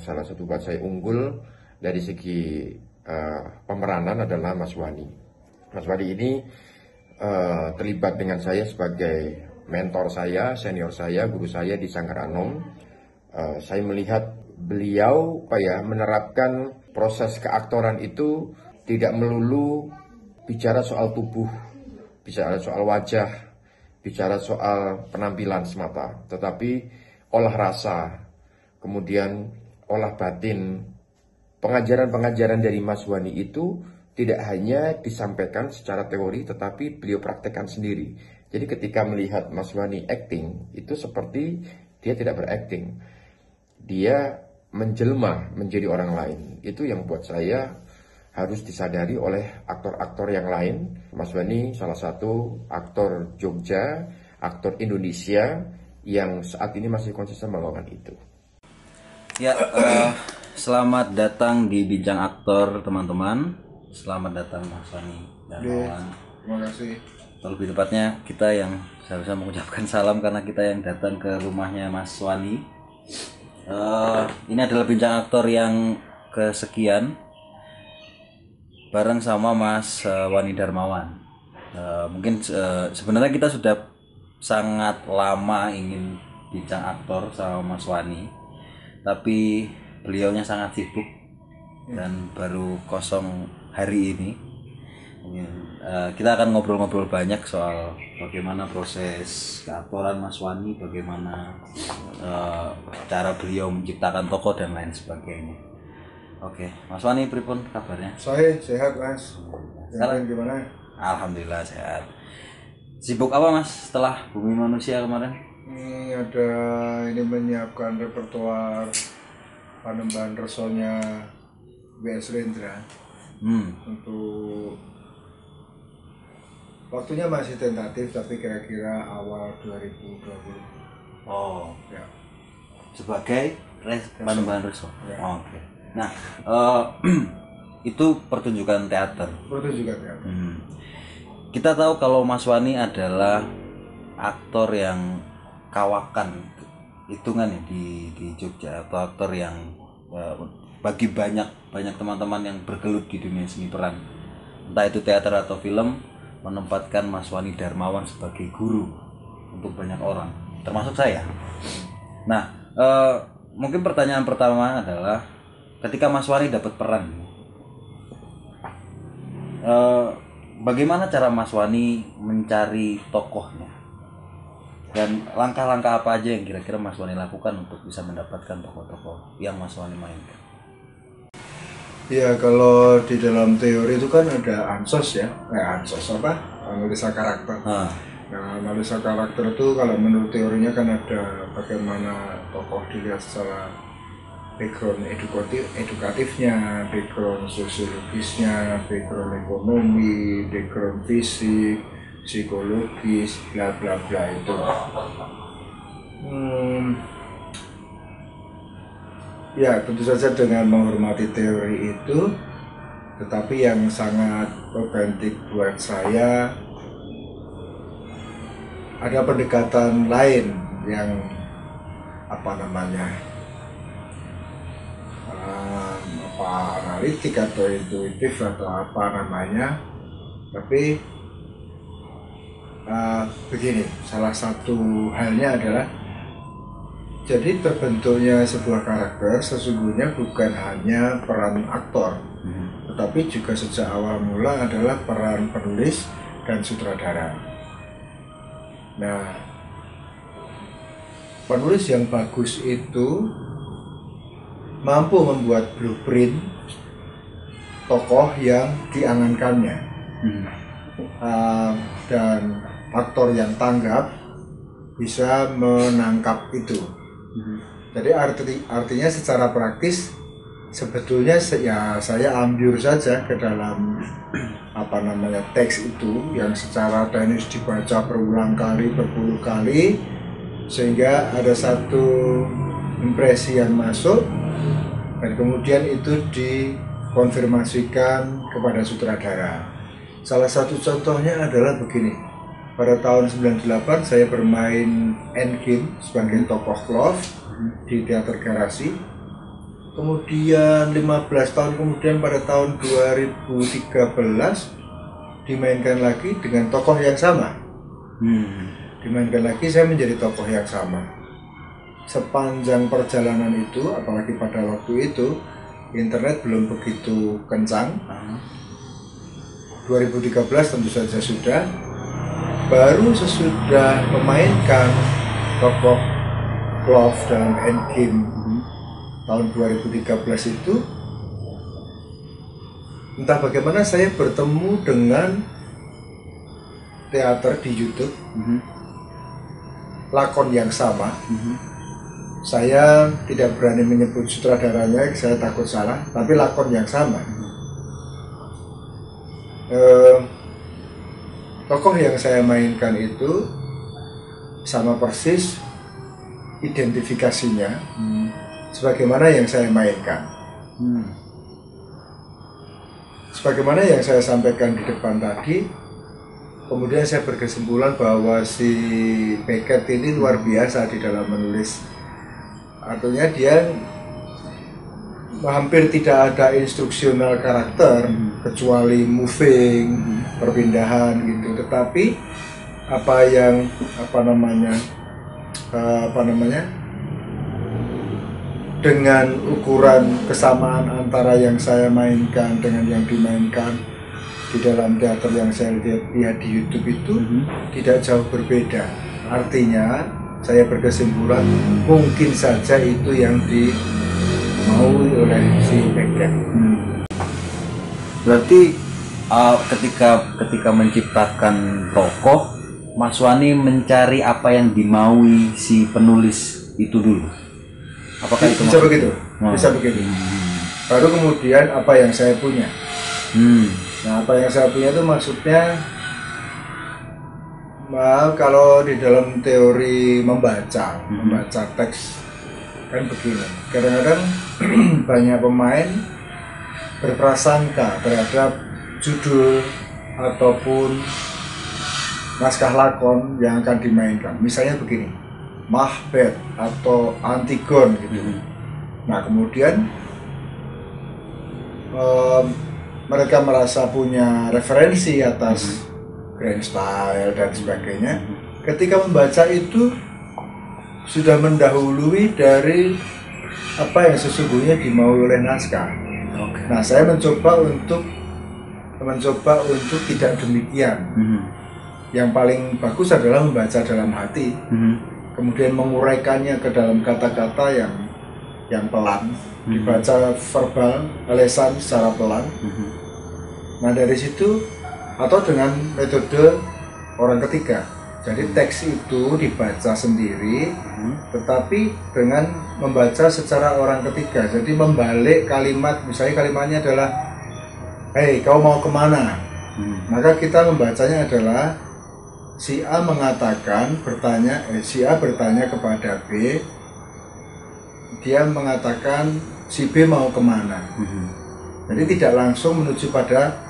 Salah satu buat saya unggul dari segi uh, pemeranan adalah Mas Wani. Mas Wani ini uh, terlibat dengan saya sebagai mentor saya, senior saya, guru saya di Sanggar Anom. Uh, saya melihat beliau apa ya menerapkan proses keaktoran itu tidak melulu bicara soal tubuh, bicara soal wajah, bicara soal penampilan semata, tetapi olah rasa, kemudian olah batin, pengajaran-pengajaran dari Mas Wani itu tidak hanya disampaikan secara teori tetapi beliau praktekkan sendiri. Jadi ketika melihat Mas Wani acting itu seperti dia tidak berakting. Dia menjelma menjadi orang lain. Itu yang buat saya harus disadari oleh aktor-aktor yang lain. Mas Wani salah satu aktor Jogja, aktor Indonesia yang saat ini masih konsisten melakukan itu. Ya, uh, selamat datang di Bincang Aktor teman-teman. Selamat datang Mas Wani dan Wawan. Terima kasih. Lebih tepatnya kita yang seharusnya mengucapkan salam karena kita yang datang ke rumahnya Mas Wani. Uh, ini adalah Bincang Aktor yang kesekian bareng sama Mas uh, Wani Darmawan. Uh, mungkin uh, sebenarnya kita sudah sangat lama ingin bincang aktor sama Mas Wani tapi beliaunya sangat sibuk dan baru kosong hari ini uh, kita akan ngobrol-ngobrol banyak soal bagaimana proses keaktoran Mas Wani, bagaimana uh, cara beliau menciptakan tokoh dan lain sebagainya. Oke, Mas Wani, pripun kabarnya? Saya sehat mas. Sekarang gimana? Alhamdulillah sehat. Sibuk apa mas setelah Bumi Manusia kemarin? Ini ada ini menyiapkan repertoar Panembahan Resonya BS Rendra. Hmm. untuk waktunya masih tentatif tapi kira-kira awal 2020 oh. Ya. Sebagai res Panembahan Reso Ya. oh, oke. Nah eh, itu pertunjukan teater. Pertunjukan ya Hmm. Kita tahu kalau Mas Wani adalah aktor yang kawakan hitungan ya di di Jogja atau aktor yang eh, bagi banyak banyak teman-teman yang bergelut di dunia seni peran. Entah itu teater atau film menempatkan Mas Wani Darmawan sebagai guru untuk banyak orang termasuk saya. Nah eh, mungkin pertanyaan pertama adalah ketika Mas Wani dapat peran eh, bagaimana cara Mas Wani mencari tokohnya dan langkah-langkah apa aja yang kira-kira Mas Wani lakukan untuk bisa mendapatkan tokoh-tokoh yang Mas Wani mainkan Ya kalau di dalam teori itu kan ada ansos ya, eh ansos apa? Analisa karakter. nah, Nah, analisa karakter itu kalau menurut teorinya kan ada bagaimana tokoh dilihat secara background edukatif, edukatifnya, background sosiologisnya, background ekonomi, background fisik, psikologis, bla bla bla itu. Hmm, ya tentu saja dengan menghormati teori itu, tetapi yang sangat otentik buat saya ada pendekatan lain yang apa namanya um, apa analitik atau intuitif atau apa namanya tapi uh, begini salah satu halnya adalah jadi terbentuknya sebuah karakter sesungguhnya bukan hanya peran aktor tetapi juga sejak awal mula adalah peran penulis dan sutradara. Nah, penulis yang bagus itu mampu membuat blueprint tokoh yang diangankannya. Uh, dan aktor yang tanggap bisa menangkap itu. Jadi arti artinya secara praktis sebetulnya se- ya saya ambil saja ke dalam apa namanya teks itu yang secara teknis dibaca berulang kali berpuluh kali sehingga ada satu impresi yang masuk dan kemudian itu dikonfirmasikan kepada sutradara. Salah satu contohnya adalah begini. Pada tahun 98 saya bermain Enkin sebagai tokoh Clove di teater garasi. Kemudian 15 tahun kemudian pada tahun 2013 dimainkan lagi dengan tokoh yang sama. Hmm. dimainkan lagi saya menjadi tokoh yang sama. Sepanjang perjalanan itu apalagi pada waktu itu internet belum begitu kencang. Ah. 2013 tentu saja sudah baru sesudah memainkan tokoh Clove dalam Endgame Mhm. tahun 2013 itu entah bagaimana saya bertemu dengan teater di YouTube Mhm. lakon yang sama Mhm. saya tidak berani menyebut sutradaranya saya takut salah tapi lakon yang sama Eh, tokoh yang saya mainkan itu sama persis identifikasinya Hmm. sebagaimana yang saya mainkan Hmm. sebagaimana yang saya sampaikan di depan tadi kemudian saya berkesimpulan bahwa si Beckett ini luar biasa di dalam menulis artinya dia hampir tidak ada instruksional karakter Hmm. kecuali moving perpindahan gitu tetapi apa yang apa namanya eh, apa namanya dengan ukuran kesamaan antara yang saya mainkan dengan yang dimainkan di dalam teater yang saya lihat, lihat di YouTube itu Mhm. tidak jauh berbeda. Artinya saya berkesimpulan mungkin saja itu yang dimaui oleh si Beckett. Hmm. Berarti uh, ketika ketika menciptakan tokoh, Mas Wani mencari apa yang dimaui si penulis itu dulu. Apakah itu Bisa begitu, bisa begitu. Baru kemudian apa yang saya punya. Hmm. Nah, apa yang saya punya itu maksudnya Nah, kalau di dalam teori membaca, Mhm. membaca teks kan begini. Kadang-kadang banyak pemain berprasangka terhadap judul ataupun naskah lakon yang akan dimainkan. Misalnya begini, Macbeth atau Antigone gitu. Mhm. Nah kemudian em, mereka merasa punya referensi atas grand style dan sebagainya. Ketika membaca itu sudah mendahului dari apa yang sesungguhnya dimaui oleh naskah. Oke. Nah saya mencoba untuk mencoba untuk tidak demikian. Mhm. Yang paling bagus adalah membaca dalam hati, Mhm. kemudian menguraikannya ke dalam kata-kata yang yang pelan, Mhm. dibaca verbal, lesan secara pelan. Mhm. Nah dari situ atau dengan metode orang ketiga. Jadi teks itu dibaca sendiri, Mhm. tetapi dengan membaca secara orang ketiga. Jadi membalik kalimat, misalnya kalimatnya adalah, Hei, kau mau ke mana? Mhm. Maka kita membacanya adalah si A mengatakan bertanya, eh, si A bertanya kepada B, dia mengatakan si B mau ke mana. Mhm. Jadi tidak langsung menuju pada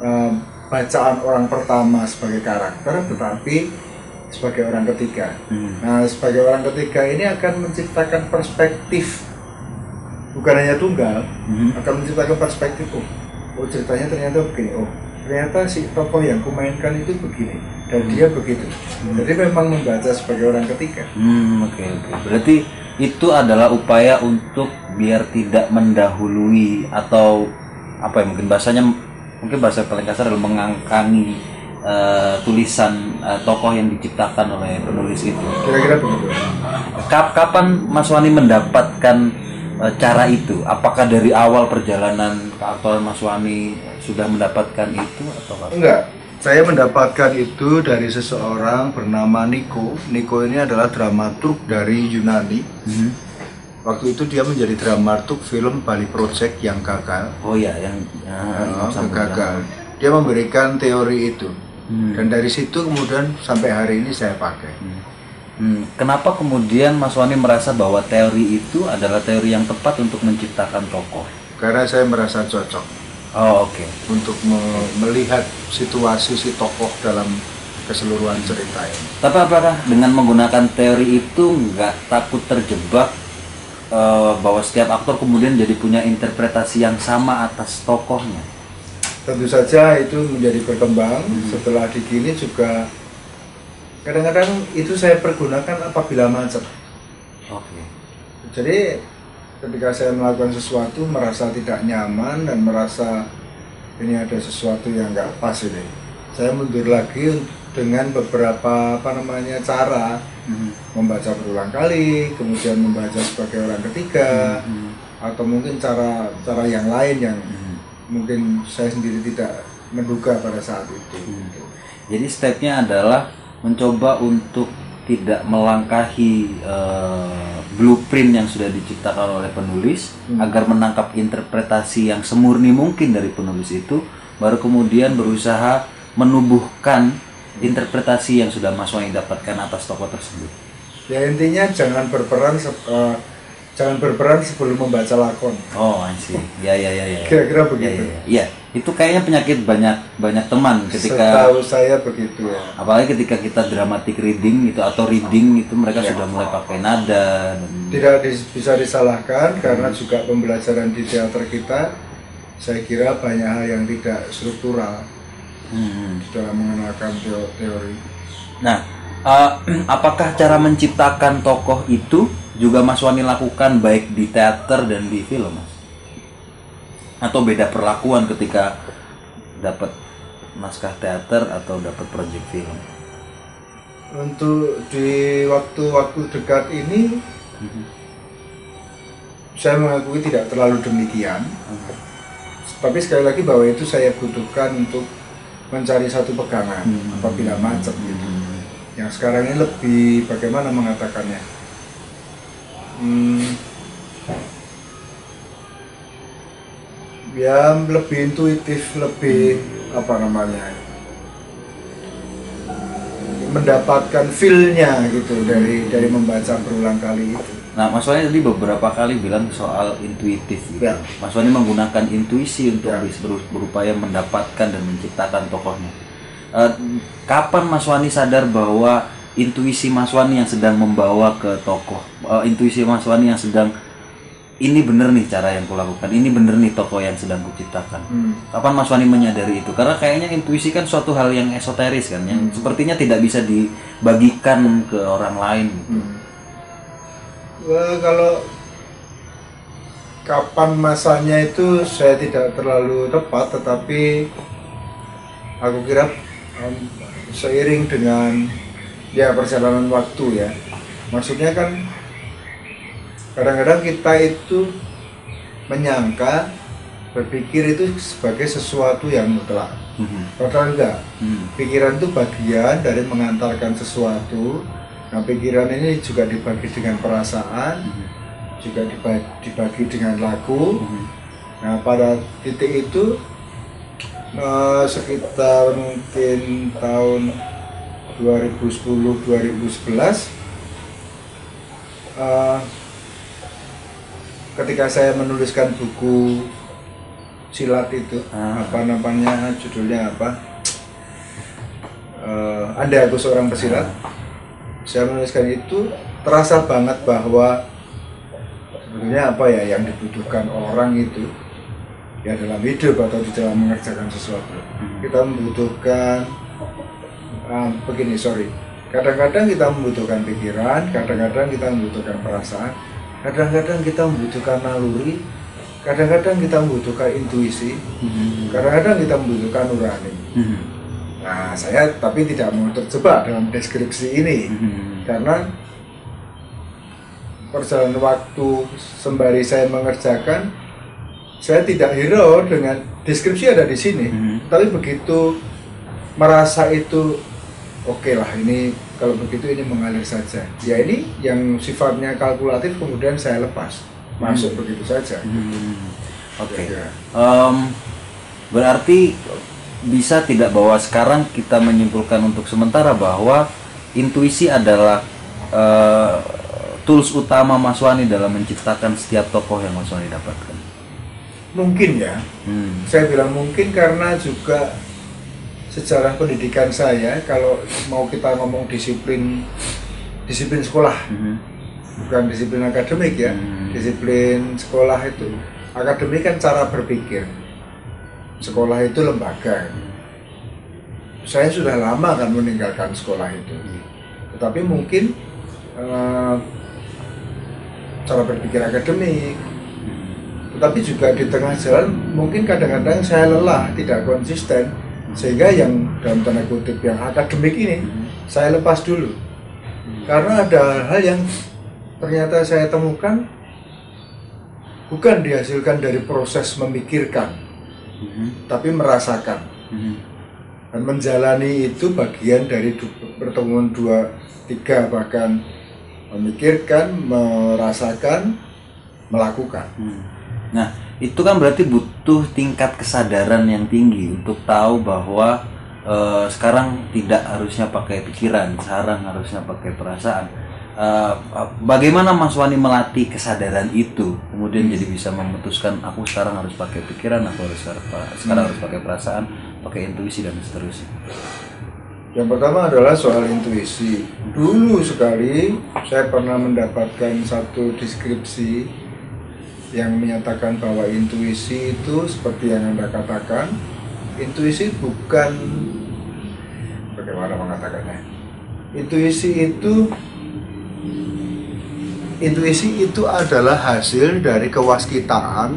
eh, bacaan orang pertama sebagai karakter, tetapi sebagai orang ketiga. Mhm. Nah, sebagai orang ketiga ini akan menciptakan perspektif, bukan hanya tunggal, Mhm. akan menciptakan perspektif. Oh, oh ceritanya ternyata begini. Oh, ternyata si tokoh yang kumainkan itu begini dan dia begitu. Jadi memang membaca sebagai orang ketiga. Hmm, oke oke. Berarti itu adalah upaya untuk biar tidak mendahului atau apa ya mungkin bahasanya mungkin bahasa paling kasar adalah mengangkangi eh, tulisan eh, tokoh yang diciptakan oleh penulis itu. Kira-kira begitu. Kap- kapan Mas Wani mendapatkan eh, cara itu? Apakah dari awal perjalanan keaktoran Mas Wani sudah mendapatkan itu atau apa? Enggak. Saya mendapatkan itu dari seseorang bernama Niko. Niko ini adalah dramaturg dari Yunani. Mhm. Waktu itu dia menjadi dramaturg film Bali Project yang gagal. Oh ya, yang ya, sambung gagal. Dia memberikan teori itu. Hmm. Dan dari situ kemudian sampai hari ini saya pakai. Hmm, kenapa kemudian Mas Wani merasa bahwa teori itu adalah teori yang tepat untuk menciptakan tokoh? Karena saya merasa cocok Oh oke. untuk me- melihat situasi si tokoh dalam keseluruhan cerita ini. Tapi apakah dengan menggunakan teori itu nggak takut terjebak eh, bahwa setiap aktor kemudian jadi punya interpretasi yang sama atas tokohnya. tentu saja itu menjadi berkembang setelah digini juga kadang-kadang itu saya pergunakan apabila macet Oke. jadi ketika saya melakukan sesuatu merasa tidak nyaman dan merasa ini ada sesuatu yang nggak pas ini saya mundur lagi dengan beberapa apa namanya cara Mhm. membaca berulang kali kemudian membaca sebagai orang ketiga Mhm. atau mungkin cara cara yang lain yang Mhm. mungkin saya sendiri tidak menduga pada saat itu Hmm. Jadi stepnya adalah mencoba untuk tidak melangkahi eh, blueprint yang sudah diciptakan oleh penulis Hmm. agar menangkap interpretasi yang semurni mungkin dari penulis itu, baru kemudian berusaha menubuhkan interpretasi yang sudah Mas Wahyu dapatkan atas tokoh tersebut. ya intinya jangan berperan eh, jangan berperan sebelum membaca lakon Oh, see. Ya, ya, ya, ya. Kira-kira Ya, begitu. ya, ya. Iya, itu kayaknya penyakit banyak banyak teman ketika setahu saya begitu ya apalagi ketika kita dramatic reading itu atau reading itu mereka sudah mulai pakai nada dan tidak dis- bisa disalahkan karena juga pembelajaran di teater kita saya kira banyak hal yang tidak struktural Hmm. dalam mengenalkan teo- teori Nah, eh, apakah cara menciptakan tokoh itu juga Mas Wani lakukan baik di teater dan di film, Mas? Atau beda perlakuan ketika dapat naskah teater atau dapat project film? untuk di waktu-waktu dekat ini saya mengakui tidak terlalu demikian tapi sekali lagi bahwa itu saya butuhkan untuk mencari satu pegangan apabila macet gitu. Yang sekarang ini lebih bagaimana mengatakannya? Hmm, ya lebih intuitif lebih apa namanya? Mendapatkan feel-nya gitu dari dari membaca berulang kali itu Nah, Mas Wani tadi beberapa kali bilang soal intuitif gitu. Ya. Mas Wani menggunakan intuisi untuk Ya. berupaya mendapatkan dan menciptakan tokohnya. Eh, kapan Mas Wani sadar bahwa intuisi Mas Wani yang sedang membawa ke tokoh, eh, intuisi Mas Wani yang sedang ini bener nih cara yang kulakukan, ini bener nih tokoh yang sedang kuciptakan. Hmm. Kapan Mas Wani menyadari itu? Karena kayaknya intuisi kan suatu hal yang esoteris kan, yang sepertinya tidak bisa dibagikan ke orang lain. gitu. Hmm. Wah, kalau kapan masanya itu saya tidak terlalu tepat tetapi aku kira em, seiring dengan ya perjalanan waktu ya maksudnya kan kadang-kadang kita itu menyangka berpikir itu sebagai sesuatu yang mutlak Mhm. padahal enggak Hmm. pikiran itu bagian dari mengantarkan sesuatu. Nah, pikiran ini juga dibagi dengan perasaan, juga dibagi, dibagi dengan lagu. Mhm. Nah, pada titik itu eh, sekitar mungkin tahun 2010-2011 eh, ketika saya menuliskan buku silat itu Ah. apa namanya judulnya apa Eh, Anda aku seorang pesilat saya menuliskan itu terasa banget bahwa sebenarnya apa ya yang dibutuhkan orang itu ya dalam hidup atau di dalam mengerjakan sesuatu kita membutuhkan ah, begini sorry kadang-kadang kita membutuhkan pikiran kadang-kadang kita membutuhkan perasaan kadang-kadang kita membutuhkan naluri kadang-kadang kita membutuhkan intuisi Mhm. kadang-kadang kita membutuhkan nurani Mhm. Nah saya tapi tidak mau terjebak dalam deskripsi ini Mhm. karena perjalanan waktu sembari saya mengerjakan saya tidak hero dengan deskripsi ada di sini Mhm. tapi begitu merasa itu oke lah ini kalau begitu ini mengalir saja ya ini yang sifatnya kalkulatif kemudian saya lepas masuk begitu saja Hmm, Oke. Ya. Em, berarti bisa tidak bahwa sekarang kita menyimpulkan untuk sementara bahwa intuisi adalah eh, tools utama Mas Wani dalam menciptakan setiap tokoh yang Mas Wani dapatkan. mungkin ya Hmm. saya bilang mungkin karena juga sejarah pendidikan saya kalau mau kita ngomong disiplin disiplin sekolah Mhm. bukan disiplin akademik ya Hmm. disiplin sekolah itu akademik kan cara berpikir sekolah itu lembaga. Saya sudah lama kan meninggalkan sekolah itu. Tetapi mungkin eh, cara berpikir akademik. Tetapi juga di tengah jalan mungkin kadang-kadang saya lelah tidak konsisten. Sehingga yang dalam tanda kutip yang akademik ini saya lepas dulu. Karena ada hal yang ternyata saya temukan bukan dihasilkan dari proses memikirkan Mhm. tapi merasakan Mhm. dan menjalani itu bagian dari pertemuan dua tiga bahkan memikirkan merasakan melakukan Hmm. Nah, itu kan berarti butuh tingkat kesadaran yang tinggi untuk tahu bahwa eh, sekarang tidak harusnya pakai pikiran, sekarang harusnya pakai perasaan. Eh, bagaimana Mas Wani melatih kesadaran itu, kemudian jadi bisa memutuskan aku sekarang harus pakai pikiran, aku harus sekarang, sekarang harus pakai perasaan, pakai intuisi dan seterusnya. Yang pertama adalah soal intuisi. Dulu sekali saya pernah mendapatkan satu deskripsi yang menyatakan bahwa intuisi itu seperti yang Anda katakan, intuisi bukan bagaimana mengatakannya. Intuisi itu intuisi itu adalah hasil dari kewaskitaan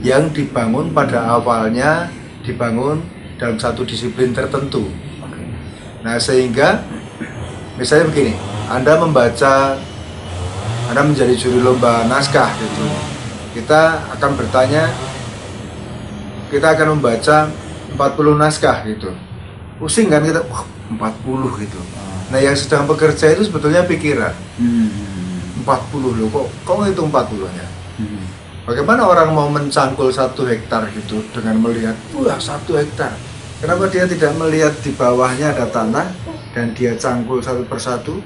yang dibangun pada awalnya dibangun dalam satu disiplin tertentu. Nah sehingga misalnya begini, Anda membaca, Anda menjadi juri lomba naskah gitu, kita akan bertanya, kita akan membaca 40 naskah gitu, pusing kan kita, wah 40 gitu. Nah yang sedang bekerja itu sebetulnya pikiran, Hmm. 40 loh, kok kok ngitung 40 nya? Hmm. Bagaimana orang mau mencangkul satu hektar gitu dengan melihat, wah satu hektar. Kenapa dia tidak melihat di bawahnya ada tanah dan dia cangkul satu persatu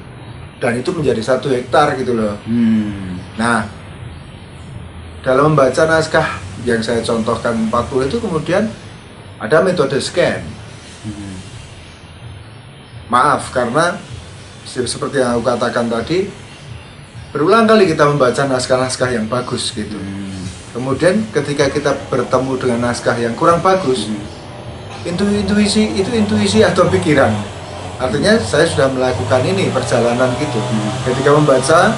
dan itu menjadi satu hektar gitu loh. Hmm. Nah, dalam membaca naskah yang saya contohkan 40 itu kemudian ada metode scan. Hmm. Maaf karena se- seperti yang aku katakan tadi, berulang kali kita membaca naskah-naskah yang bagus gitu. Hmm. Kemudian ketika kita bertemu dengan naskah yang kurang bagus, itu intuisi itu intuisi atau pikiran. Artinya saya sudah melakukan ini perjalanan gitu. Ketika membaca,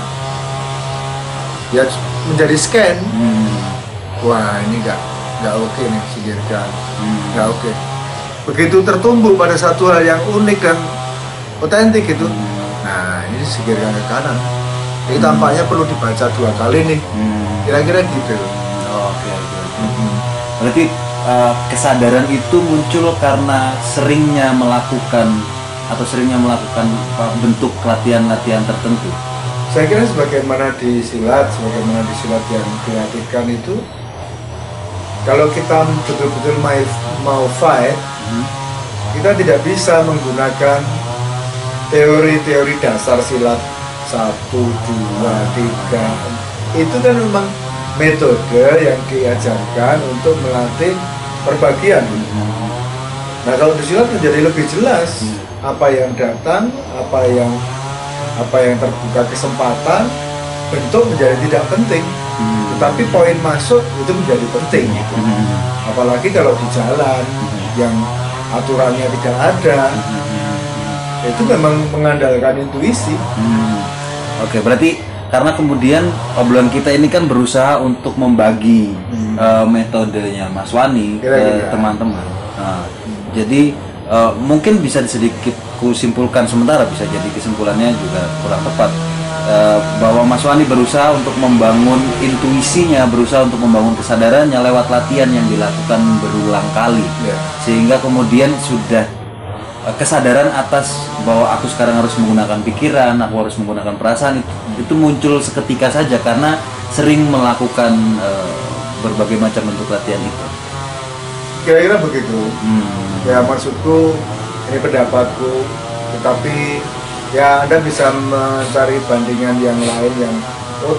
ya menjadi scan. Hmm. Wah ini nggak nggak oke nih singkirkan, Hmm. nggak oke. Begitu tertumbuh pada satu hal yang unik dan otentik gitu. Nah ini singkirkan ke kanan. Ini tampaknya perlu dibaca dua kali nih. Hmm. Kira-kira gitu. Oke oke oke. Berarti eh, kesadaran itu muncul karena seringnya melakukan atau seringnya melakukan apa, bentuk latihan-latihan tertentu. Saya kira sebagaimana di silat, sebagaimana di silat yang dilatihkan itu, kalau kita betul-betul mau, mau fight, kita tidak bisa menggunakan teori-teori dasar silat satu, dua, tiga. Itu kan memang metode yang diajarkan untuk melatih perbagian. Nah kalau di silat menjadi lebih jelas apa yang datang, apa yang apa yang terbuka kesempatan, bentuk menjadi tidak penting. Tetapi poin masuk itu menjadi penting. gitu. Apalagi kalau di jalan yang aturannya tidak ada, itu memang mengandalkan intuisi. Oke, berarti karena kemudian obrolan kita ini kan berusaha untuk membagi Hmm. eh, metodenya Mas Wani ke Kira-kira. teman-teman. Nah, Jadi eh, mungkin bisa sedikit kusimpulkan sementara bisa jadi kesimpulannya juga kurang tepat Eh, bahwa Mas Wani berusaha untuk membangun intuisinya, berusaha untuk membangun kesadarannya lewat latihan yang dilakukan berulang kali Ya. sehingga kemudian sudah kesadaran atas bahwa aku sekarang harus menggunakan pikiran, aku harus menggunakan perasaan itu, itu muncul seketika saja karena sering melakukan eh, berbagai macam bentuk latihan itu. Kira-kira begitu. Hmm. Ya maksudku ini pendapatku, tetapi ya Anda bisa mencari bandingan yang lain yang oh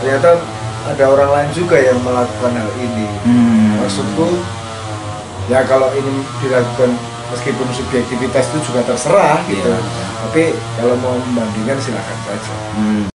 ternyata ada orang lain juga yang melakukan hal ini. Hmm. Maksudku ya kalau ini dilakukan meskipun subjektivitas itu juga terserah gitu. Iya. Tapi kalau mau membandingkan silakan saja. Hmm.